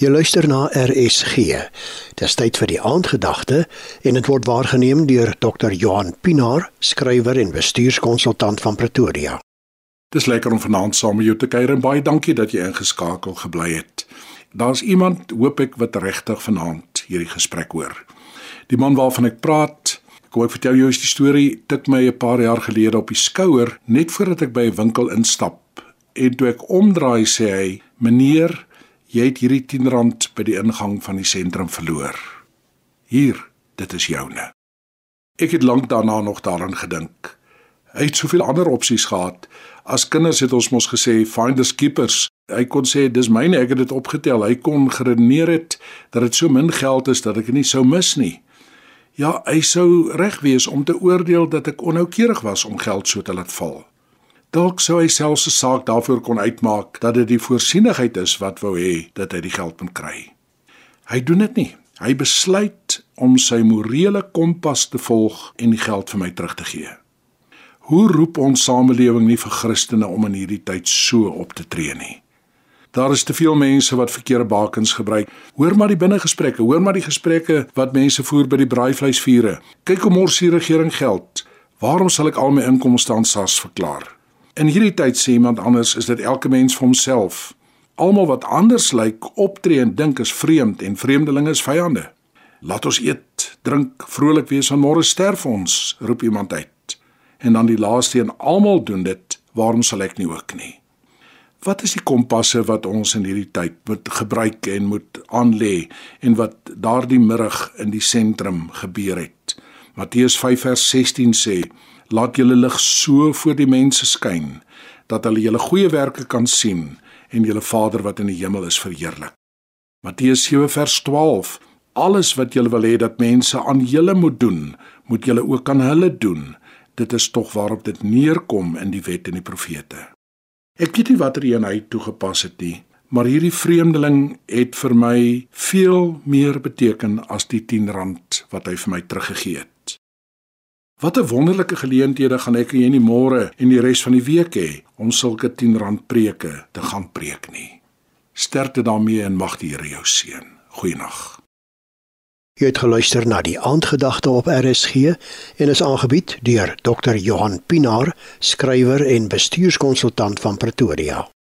Jy luister na RSG. Dis tyd vir die aandgedagte en dit word waargeneem deur Dr. Johan Pinaar, skrywer en bestuurskonsultant van Pretoria. Dis lekker om vanaand saam met jou te kuier en baie dankie dat jy ingeskakel gebly het. Daar's iemand, hoop ek, wat regtig vanaand hierdie gesprek hoor. Die man waarvan ek praat, ek vertel jou die storie, tik my 'n paar jaar gelede op die skouer net voordat ek by 'n winkel instap. En toe ek omdraai sê hy: "Meneer, Jy het hierdie 10 rand by die ingang van die sentrum verloor. Hier, dit is joune. Ek het lank daarna nog daaraan gedink. Hy het soveel ander opsies gehad. As kinders het ons mos gesê find the keepers. Hy kon sê dis myne, ek het dit opgetel. Hy kon geredeneer het dat dit so min geld is dat ek dit nie sou mis nie. Ja, hy sou reg wees om te oordeel dat ek onnoukeurig was om geld so te laat val. Dalk sou hy selfs 'n saak daarvoor kon uitmaak dat dit die voorsienigheid is wat wou hê dat hy die geld moet kry. Hy doen dit nie. Hy besluit om sy morele kompas te volg en die geld vir my terug te gee. Hoe roep ons samelewing nie vir Christene om in hierdie tyd so op te tree nie? Daar is te veel mense wat verkeerde bakens gebruik. Hoor maar die binnegesprekke, hoor maar die gesprekke wat mense voer by die braaivleisvure. Kyk hoe mors die regering geld. Waarom sal ek al my inkomste aan SARS verklaar? In hierdie tyd sê iemand anders is dit elke mens vir homself. Almal wat anders lyk, optree en dink is vreemd en vreemdelinge is vyande. Laat ons eet, drink, vrolik wees want môre sterf ons, roep iemand uit. En dan die laaste een, almal doen dit, waarom sal ek nie ook nie? Wat is die kompasse wat ons in hierdie tyd moet gebruik en moet aanlê en wat daardie middag in die sentrum gebeur het? Matteus 5 vers 16 sê: Laat julle lig so voor die mense skyn dat hulle julle goeie werke kan sien en julle Vader wat in die hemel is verheerlik. Matteus 7 vers 12 Alles wat julle wil hê dat mense aan julle moet doen, moet julle ook aan hulle doen. Dit is tog waarop dit neerkom in die wet en die profete. Ek weet nie watter een hy toegepas het nie, maar hierdie vreemdeling het vir my veel meer beteken as die 10 rand wat hy vir my teruggegee het. Wat 'n wonderlike geleenthede gaan ek en jy nie môre en die res van die week hê om sulke 10 rand preke te gaan preek nie. Sterkte daarmee en mag die Here jou seën. Goeienaand. Jy het geluister na die aandgedagte op RSG en is aangebied deur Dr. Johan Pinaar, skrywer en bestuurskonsultant van Pretoria.